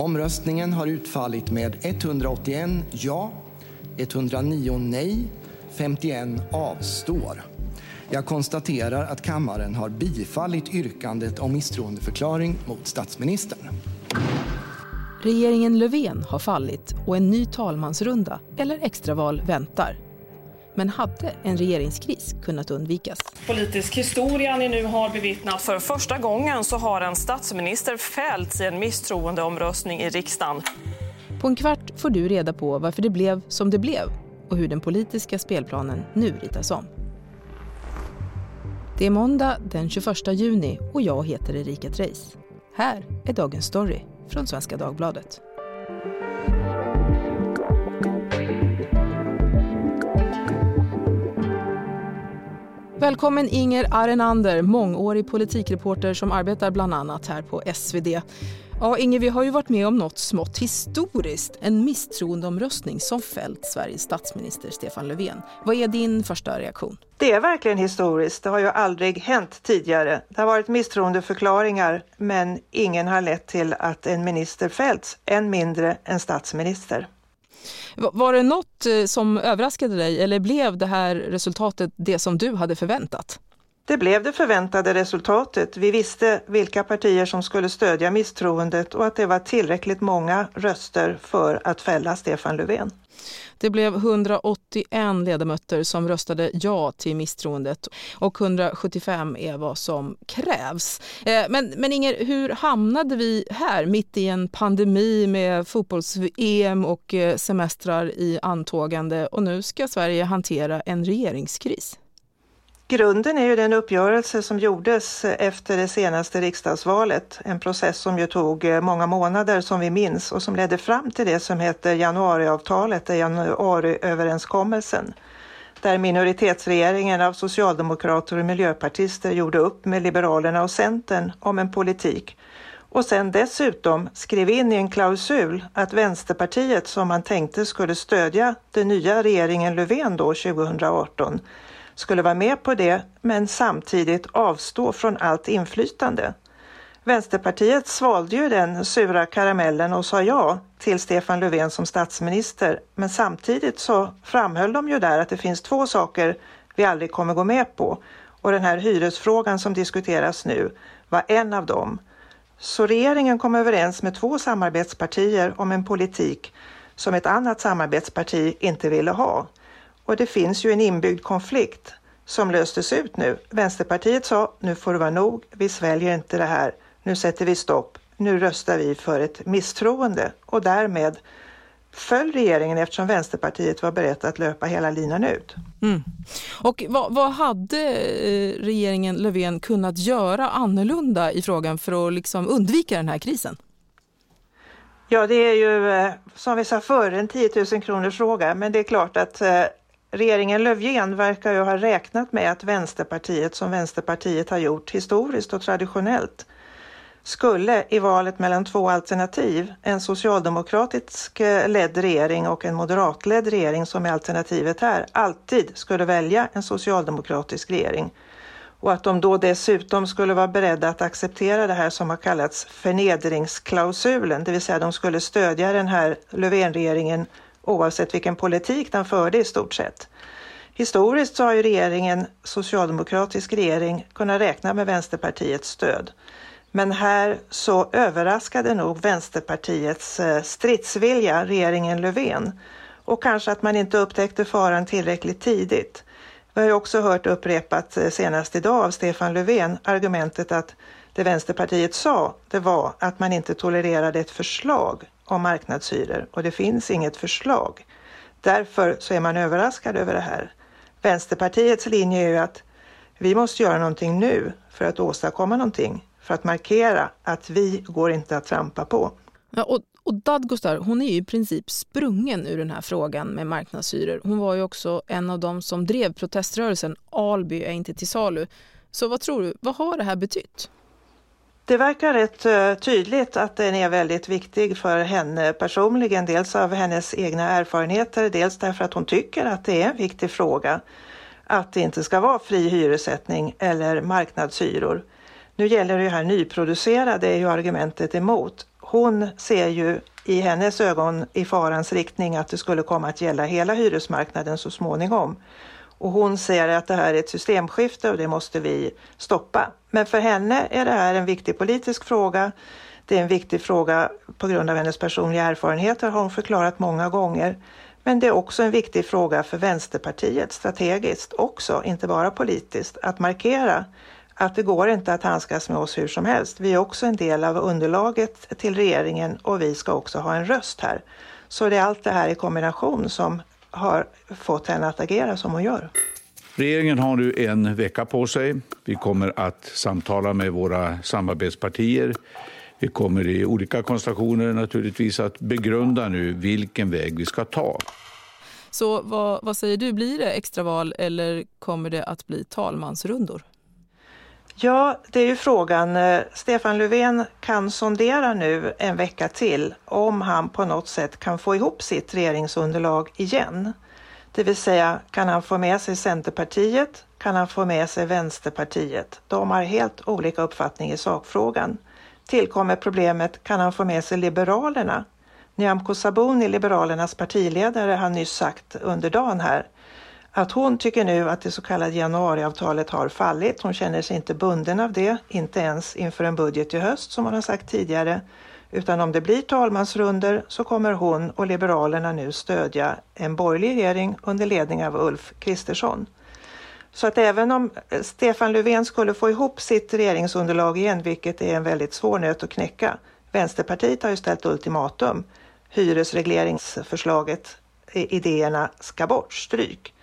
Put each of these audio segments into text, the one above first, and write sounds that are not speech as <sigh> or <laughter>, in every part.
Omröstningen har utfallit med 181 ja, 109 nej, 51 avstår. Jag konstaterar att kammaren har bifallit yrkandet om misstroendeförklaring mot statsministern. Regeringen Löfven har fallit och en ny talmansrunda eller extraval väntar. Men hade en regeringskris kunnat undvikas? Politisk historia ni nu har bevittnat. För första gången så har en statsminister fällts i en misstroendeomröstning i riksdagen. På en kvart får du reda på varför det blev som det blev och hur den politiska spelplanen nu ritas om. Det är måndag den 21 juni och jag heter Erika Treijs. Här är dagens story från Svenska Dagbladet. Välkommen Inger Arenander, mångårig politikreporter som arbetar bland annat här på SvD. Ja, Inger, vi har ju varit med om något smått historiskt. En misstroendeomröstning som fällt Sveriges statsminister Stefan Löfven. Vad är din första reaktion? Det är verkligen historiskt. Det har ju aldrig hänt tidigare. Det har varit misstroendeförklaringar, men ingen har lett till att en minister fällts, än mindre en statsminister. Var det något eh, som överraskade dig eller blev det här resultatet det som du hade förväntat? Det blev det förväntade resultatet. Vi visste vilka partier som skulle stödja misstroendet och att det var tillräckligt många röster för att fälla Stefan Löfven. Det blev 181 ledamöter som röstade ja till misstroendet och 175 är vad som krävs. Eh, men, men Inger, hur hamnade vi här mitt i en pandemi med fotbolls-EM och eh, semestrar i antågande och nu ska Sverige hantera en regeringskris? Grunden är ju den uppgörelse som gjordes efter det senaste riksdagsvalet. En process som ju tog eh, många månader som vi minns och som ledde fram till det som heter januariavtalet, januariöverenskommelsen. Där minoritetsregeringen av socialdemokrater och miljöpartister gjorde upp med Liberalerna och Centern om en politik och sen dessutom skrev in i en klausul att Vänsterpartiet som man tänkte skulle stödja den nya regeringen Löfven då 2018 skulle vara med på det men samtidigt avstå från allt inflytande. Vänsterpartiet svalde ju den sura karamellen och sa ja till Stefan Löfven som statsminister men samtidigt så framhöll de ju där att det finns två saker vi aldrig kommer gå med på och den här hyresfrågan som diskuteras nu var en av dem. Så regeringen kom överens med två samarbetspartier om en politik som ett annat samarbetsparti inte ville ha. Och det finns ju en inbyggd konflikt som löstes ut nu. Vänsterpartiet sa nu får det vara nog, vi sväljer inte det här, nu sätter vi stopp, nu röstar vi för ett misstroende och därmed föll regeringen eftersom Vänsterpartiet var berett att löpa hela linan ut. Mm. Och vad, vad, hade eh, regeringen Löfven kunnat göra annorlunda i frågan för att liksom undvika den här krisen? Ja, det är ju eh, som vi sa förr en 10 000 kronors fråga, men det är klart att eh, regeringen Löfven verkar ju ha räknat med att Vänsterpartiet, som Vänsterpartiet har gjort historiskt och traditionellt, skulle i valet mellan två alternativ, en socialdemokratisk eh, ledd regering och en moderatledd regering som är alternativet här, alltid skulle välja en socialdemokratisk regering. Och att de då dessutom skulle vara beredda att acceptera det här som har kallats förnedringsklausulen, det vill säga de skulle stödja den här Löfvenregeringen oavsett vilken politik den förde i stort sett. Historiskt så har ju regeringen, socialdemokratisk regering, kunnat räkna med Vänsterpartiets stöd. Men här så överraskade nog Vänsterpartiets eh, stridsvilja regeringen Löfven och kanske att man inte upptäckte faran tillräckligt tidigt. Vi har ju också hört upprepat eh, senast idag av Stefan Löfven argumentet att det Vänsterpartiet sa, det var att man inte tolererade ett förslag om marknadshyror och det finns inget förslag. Därför så är man överraskad över det här. Vänsterpartiets linje är ju att vi måste göra någonting nu för att åstadkomma någonting, för att markera att vi går inte att trampa på. Ja, och, och Dadgostar, hon är ju i princip sprungen ur den här frågan med marknadshyror. Hon var ju också en av dem som drev proteströrelsen Alby är inte till salu. Så vad tror du, vad har det här betytt? Det verkar rätt eh, tydligt att den är väldigt viktig för henne personligen, dels av hennes egna erfarenheter, dels därför att hon tycker att det är en viktig fråga att det inte ska vara fri hyressättning eller marknadshyror. Nu gäller det här nyproducerade, är ju argumentet emot. hon ser ju i hennes ögon i farans riktning att det skulle komma att gälla hela hyresmarknaden så småningom. Och hon säger att det här är ett systemskifte och det måste vi stoppa. Men för henne är det här en viktig politisk fråga. Det är en viktig fråga på grund av hennes personliga erfarenheter har hon förklarat många gånger. Men det är också en viktig fråga för Vänsterpartiet strategiskt också, inte bara politiskt, att markera att det går inte att handskas med oss hur som helst. Vi är också en del av underlaget till regeringen och vi ska också ha en röst här. Så det är allt det här i kombination som har fått henne att agera som hon gör. Regeringen har nu en vecka på sig. Vi kommer att samtala med våra samarbetspartier. Vi kommer i olika konstellationer naturligtvis att begrunda nu vilken väg vi ska ta. Så vad, vad säger du, blir det extraval eller kommer det att bli talmansrundor? Ja, det är ju frågan. Eh, Stefan Löfven kan sondera nu en vecka till om han på något sätt kan få ihop sitt regeringsunderlag igen. Det vill säga, kan han få med sig Centerpartiet? Kan han få med sig Vänsterpartiet? De har helt olika uppfattning i sakfrågan. Tillkommer problemet, kan han få med sig Liberalerna? Nyamko Sabuni, Liberalernas partiledare, har nyss sagt under dagen här att hon tycker nu att det så kallade januariavtalet har fallit. Hon känner sig inte bunden av det, inte ens inför en budget i höst som hon har sagt tidigare. Utan om det blir talmansrunder så kommer hon och Liberalerna nu stödja en borgerlig regering under ledning av Ulf Kristersson. Så att även om eh, Stefan Löfven skulle få ihop sitt regeringsunderlag igen, vilket är en väldigt svår nöt att knäcka. Vänsterpartiet har ju ställt ultimatum. Hyresregleringsförslaget, eh, idéerna ska bort, stryk.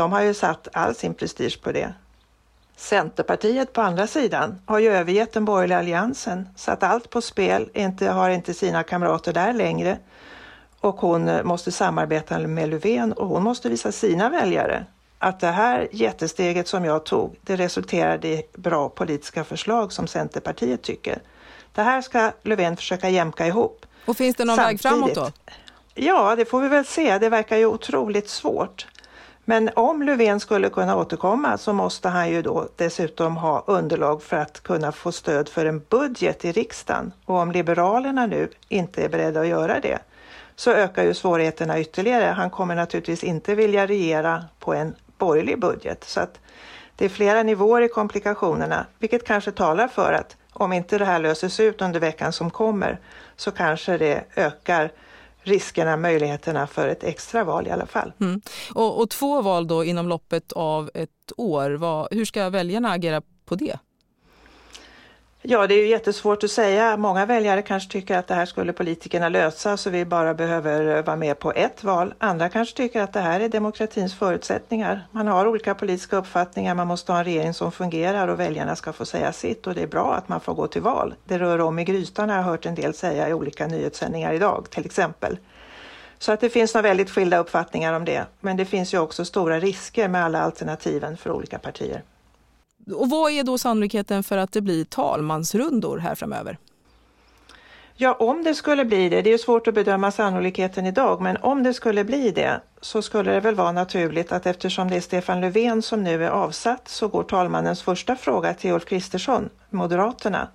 De har ju satt all sin prestige på det. Centerpartiet på andra sidan har ju övergett den borgerliga alliansen, satt allt på spel, inte, har inte sina kamrater där längre och hon måste samarbeta med Löfven och hon måste visa sina väljare att det här jättesteget som jag tog, det resulterade i bra politiska förslag som Centerpartiet tycker. Det här ska Löfven försöka jämka ihop. Och finns det någon Samtidigt, väg framåt då? Ja, det får vi väl se. Det verkar ju otroligt svårt. Men om Löfven skulle kunna återkomma så måste han ju då dessutom ha underlag för att kunna få stöd för en budget i riksdagen. Och om Liberalerna nu inte är beredda att göra det så ökar ju svårigheterna ytterligare. Han kommer naturligtvis inte vilja regera på en borgerlig budget. Så att det är flera nivåer i komplikationerna, vilket kanske talar för att om inte det här löses ut under veckan som kommer så kanske det ökar riskerna, möjligheterna för ett extra val i alla fall. Mm. Och, och, två val då inom loppet av ett år, vad, hur ska väljarna agera på det? Ja, det är ju jättesvårt att säga. Många väljare kanske tycker att det här skulle politikerna lösa så vi bara behöver vara med på ett val. Andra kanske tycker att det här är demokratins förutsättningar. Man har olika politiska uppfattningar, man måste ha en regering som fungerar och väljarna ska få säga sitt och det är bra att man får gå till val. Det rör om i grytan har jag hört en del säga i olika nyhetssändningar idag till exempel. Så att det finns några väldigt skilda uppfattningar om det. Men det finns ju också stora risker med alla alternativen för olika partier. Och vad är då sannolikheten för att det blir talmansrundor här framöver? Ja, om det skulle bli det, det är svårt att bedöma sannolikheten idag, men om det skulle bli det så skulle det väl vara naturligt att eftersom det är Stefan Löfven som nu är avsatt så går talmannens första fråga till Ulf Kristersson, Moderaterna.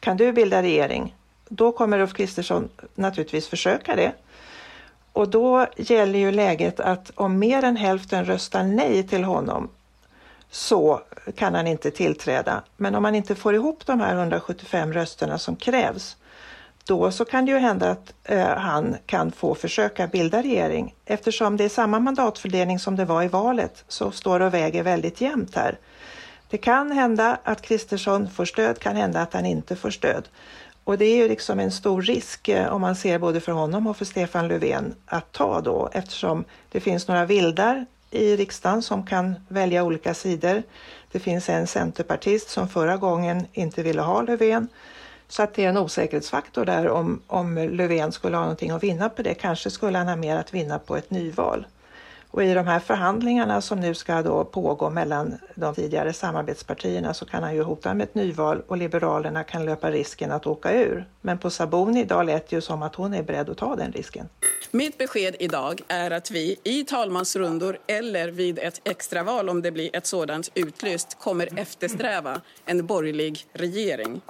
Kan du bilda regering? Då kommer Ulf Kristersson naturligtvis försöka det. Och då gäller ju läget att om mer än hälften röstar nej till honom så kan han inte tillträda. Men om man inte får ihop de här 175 rösterna som krävs då så kan det ju hända att eh, han kan få försöka bilda regering. Eftersom det är samma mandatfördelning som det var i valet så står och väger väldigt jämnt här. Det kan hända att Kristersson får stöd, kan hända att han inte får stöd. Och det är ju liksom en stor risk eh, om man ser både för honom och för Stefan Löfven att ta då eftersom det finns några vildar i riksdagen som kan välja olika sidor. Det finns en centerpartist som förra gången inte ville ha Löfven. Så att det är en osäkerhetsfaktor där om, om Löfven skulle ha någonting att vinna på det. Kanske skulle han ha mer att vinna på ett nyval. Och i de här förhandlingarna som nu ska då pågå mellan de tidigare samarbetspartierna så kan han ju hota med ett nyval och Liberalerna kan löpa risken att åka ur. Men på Sabuni idag lät det ju som att hon är beredd att ta den risken. Mitt besked idag är att vi i talmansrundor eller vid ett extraval, om det blir ett sådant utlyst, kommer eftersträva en borgerlig regering.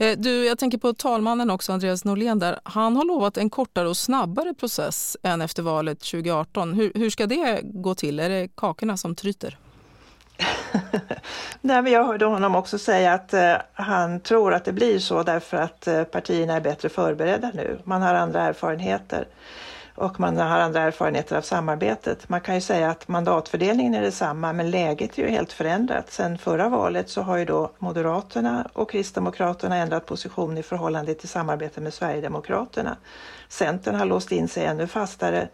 Eh, du, jag tänker på talmannen också, Andreas Norlén där. Han har lovat en kortare och snabbare process än efter valet 2018. Hur, hur ska det gå till? Är det kakorna som tryter? <laughs> Nej, men jag hörde honom också säga att eh, han tror att det blir så därför att eh, partierna är bättre förberedda nu. Man har andra erfarenheter och man har andra erfarenheter av samarbetet. Man kan ju säga att mandatfördelningen är detsamma men läget är ju helt förändrat. Sen förra valet så har ju då Moderaterna och Kristdemokraterna ändrat position i förhållande till samarbete med Sverigedemokraterna. Centern har låst in sig ännu fastare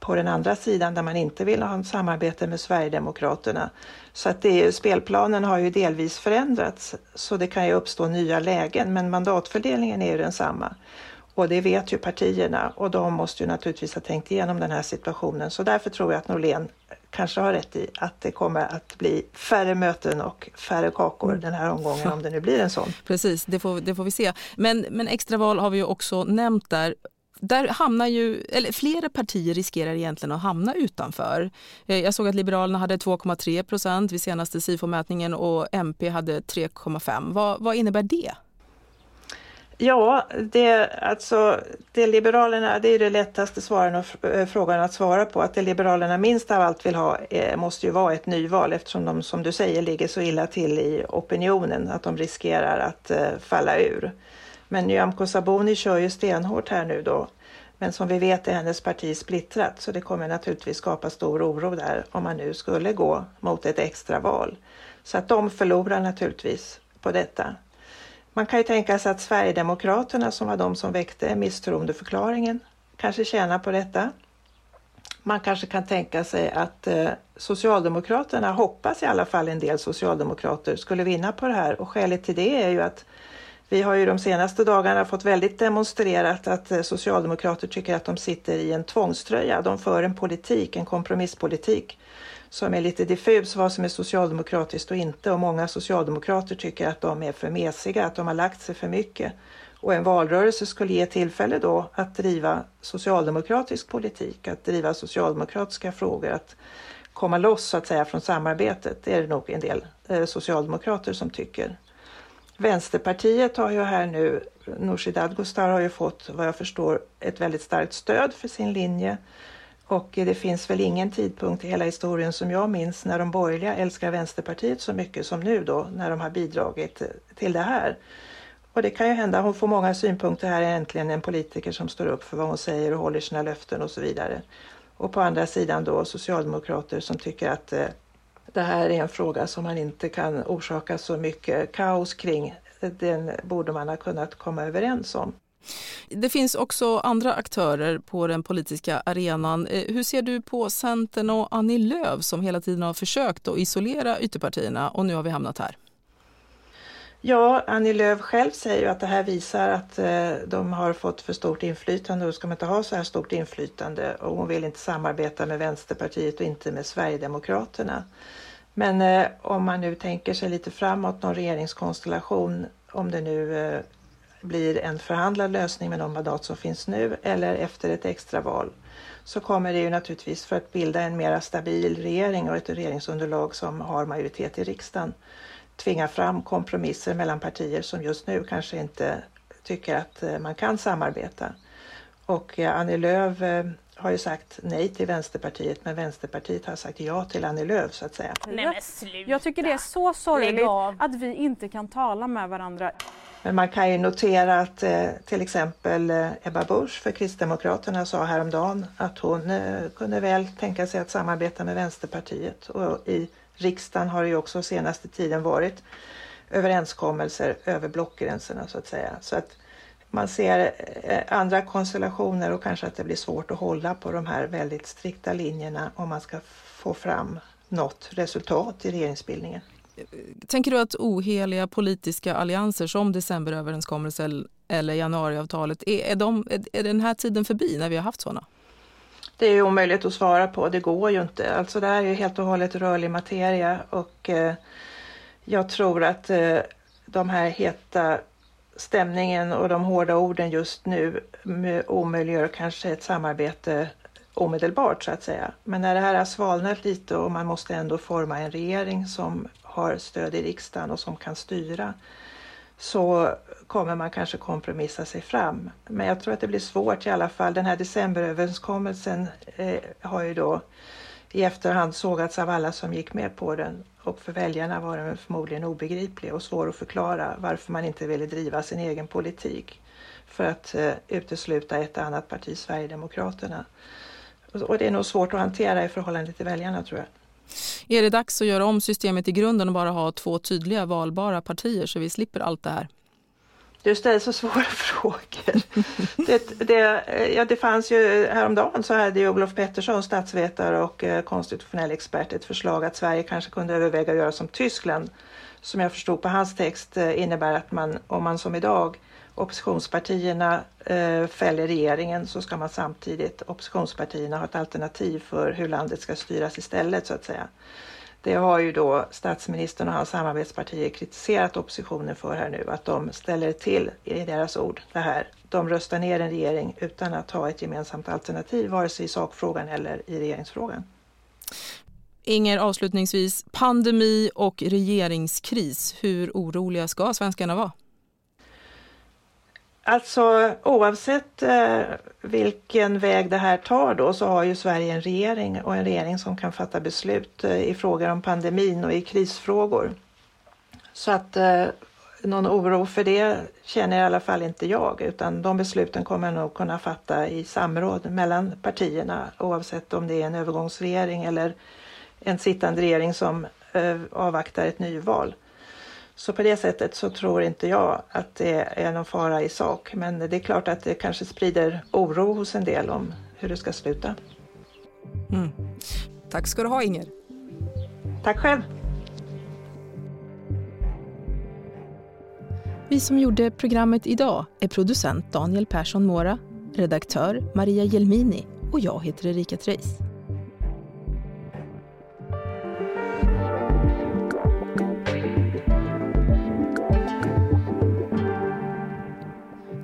på den andra sidan där man inte vill ha ett samarbete med Sverigedemokraterna. Så att det, spelplanen har ju delvis förändrats så det kan ju uppstå nya lägen men mandatfördelningen är ju densamma. Och det vet ju partierna och de måste ju naturligtvis ha tänkt igenom den här situationen. Så därför tror jag att Norlén kanske har rätt i att det kommer att bli färre möten och färre kakor den här omgången om det nu blir en sån. Precis, det får, det får vi se. Men, men extraval har vi ju också nämnt där där hamnar ju, eller flera partier riskerar egentligen att hamna utanför. Eh, jag såg att Liberalerna hade 2,3 procent vid senaste SIFO-mätningen och MP hade 3,5. Vad, vad innebär det? Ja, det, alltså, det Liberalerna, det är det lättaste svaren och eh, frågan att svara på. Att det Liberalerna minst av allt vill ha eh, måste ju vara ett nyval eftersom de som du säger ligger så illa till i opinionen att de riskerar att eh, falla ur. Men Nyamko Sabuni kör ju stenhårt här nu då. Men som vi vet är hennes parti splittrat så det kommer naturligtvis skapa stor oro där om man nu skulle gå mot ett extraval. Så att de förlorar naturligtvis på detta. Man kan ju tänka sig att Sverigedemokraterna som var de som väckte misstroendeförklaringen kanske tjänar på detta. Man kanske kan tänka sig att eh, Socialdemokraterna, hoppas i alla fall en del socialdemokrater, skulle vinna på det här och skälet till det är ju att vi har ju de senaste dagarna fått väldigt demonstrerat att eh, socialdemokrater tycker att de sitter i en tvångströja. De för en politik, en kompromisspolitik som är lite diffus vad som är socialdemokratiskt och inte och många socialdemokrater tycker att de är för mesiga, att de har lagt sig för mycket. Och en valrörelse skulle ge tillfälle då att driva socialdemokratisk politik, att driva socialdemokratiska frågor, att komma loss så att säga från samarbetet. Det är det nog en del eh, socialdemokrater som tycker. Vänsterpartiet har ju här nu, Nooshi Dadgostar har ju fått vad jag förstår ett väldigt starkt stöd för sin linje. Och det finns väl ingen tidpunkt i hela historien som jag minns när de borgerliga älskar Vänsterpartiet så mycket som nu då när de har bidragit till det här. Och det kan ju hända, hon får många synpunkter här, är äntligen en politiker som står upp för vad hon säger och håller sina löften och så vidare. Och på andra sidan då socialdemokrater som tycker att eh, det här är en fråga som man inte kan orsaka så mycket kaos kring. Den borde man ha kunnat komma överens om. Det finns också andra aktörer på den politiska arenan. Eh, hur ser du på Centern och Annie Lööf som hela tiden har försökt att isolera ytterpartierna och nu har vi hamnat här? Ja, Annie Lööf själv säger ju att det här visar att eh, de har fått för stort inflytande och ska man inte ha så här stort inflytande och hon vill inte samarbeta med Vänsterpartiet och inte med Sverigedemokraterna. Men eh, om man nu tänker sig lite framåt, någon regeringskonstellation, om det nu eh, blir en förhandlad lösning med de mandat som finns nu eller efter ett extraval så kommer det ju naturligtvis för att bilda en mera stabil regering och ett regeringsunderlag som har majoritet i riksdagen tvinga fram kompromisser mellan partier som just nu kanske inte tycker att eh, man kan samarbeta. Och eh, Annie Lööf eh, har ju sagt nej till Vänsterpartiet men Vänsterpartiet har sagt ja till Annie Lööf så att säga. Nej, men sluta. Jag tycker det är så sorgligt att vi inte kan tala med varandra. Men man kan ju notera att eh, till exempel eh, Ebba Busch för Kristdemokraterna sa häromdagen att hon eh, kunde väl tänka sig att samarbeta med Vänsterpartiet och i riksdagen har ju också senaste tiden varit överenskommelser över blockgränserna så att säga. Så att man ser eh, andra konstellationer och kanske att det blir svårt att hålla på de här väldigt strikta linjerna om man ska få fram något resultat i regeringsbildningen. Tänker du att oheliga politiska allianser som decemberöverenskommelsen eller januariavtalet, är, är, de, är den här tiden förbi när vi har haft sådana? Det är omöjligt att svara på, det går ju inte. Alltså det här är ju helt och hållet rörlig materia och eh, jag tror att eh, de här heta stämningen och de hårda orden just nu omöjliggör kanske ett samarbete omedelbart så att säga. Men när det här har svalnat lite och man måste ändå forma en regering som har stöd i riksdagen och som kan styra så kommer man kanske kompromissa sig fram. Men jag tror att det blir svårt i alla fall. Den här decemberöverenskommelsen eh, har ju då i efterhand sågats av alla som gick med på den och för väljarna var den förmodligen obegriplig och svår att förklara varför man inte ville driva sin egen politik för att eh, utesluta ett annat parti, Sverigedemokraterna. Och det är nog svårt att hantera i förhållande till väljarna tror jag. Är det dags att göra om systemet i grunden och bara ha två tydliga valbara partier så vi slipper allt det här? Du ställer så svåra <laughs> frågor. Det, det, ja, det fanns ju häromdagen så hade ju Olof Pettersson, statsvetare och eh, konstitutionell expert, ett förslag att Sverige kanske kunde överväga att göra som Tyskland. Som jag förstod på hans text eh, innebär att man, om man som idag oppositionspartierna eh, fäller regeringen så ska man samtidigt, oppositionspartierna, ha ett alternativ för hur landet ska styras istället så att säga. Det har ju då statsministern och hans samarbetspartier kritiserat oppositionen för här nu, att de ställer till, i deras ord, det här. De röstar ner en regering utan att ha ett gemensamt alternativ, vare sig i sakfrågan eller i regeringsfrågan. Inger, avslutningsvis, pandemi och regeringskris. Hur oroliga ska svenskarna vara? Alltså oavsett eh, vilken väg det här tar då så har ju Sverige en regering och en regering som kan fatta beslut eh, i frågor om pandemin och i krisfrågor. Så att eh, någon oro för det känner i alla fall inte jag utan de besluten kommer jag nog kunna fatta i samråd mellan partierna oavsett om det är en övergångsregering eller en sittande regering som eh, avvaktar ett nyval. Så på det sättet så tror inte jag att det är någon fara i sak. Men det är klart att det kanske sprider oro hos en del om hur det ska sluta. Mm. Tack ska du ha Inger. Tack själv. Vi som gjorde programmet idag är producent Daniel Persson Mora, redaktör Maria Jelmini och jag heter Erika Treis.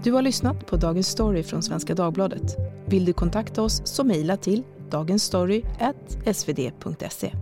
Du har lyssnat på Dagens Story från Svenska Dagbladet. Vill du kontakta oss så mejla till dagensstory.svd.se.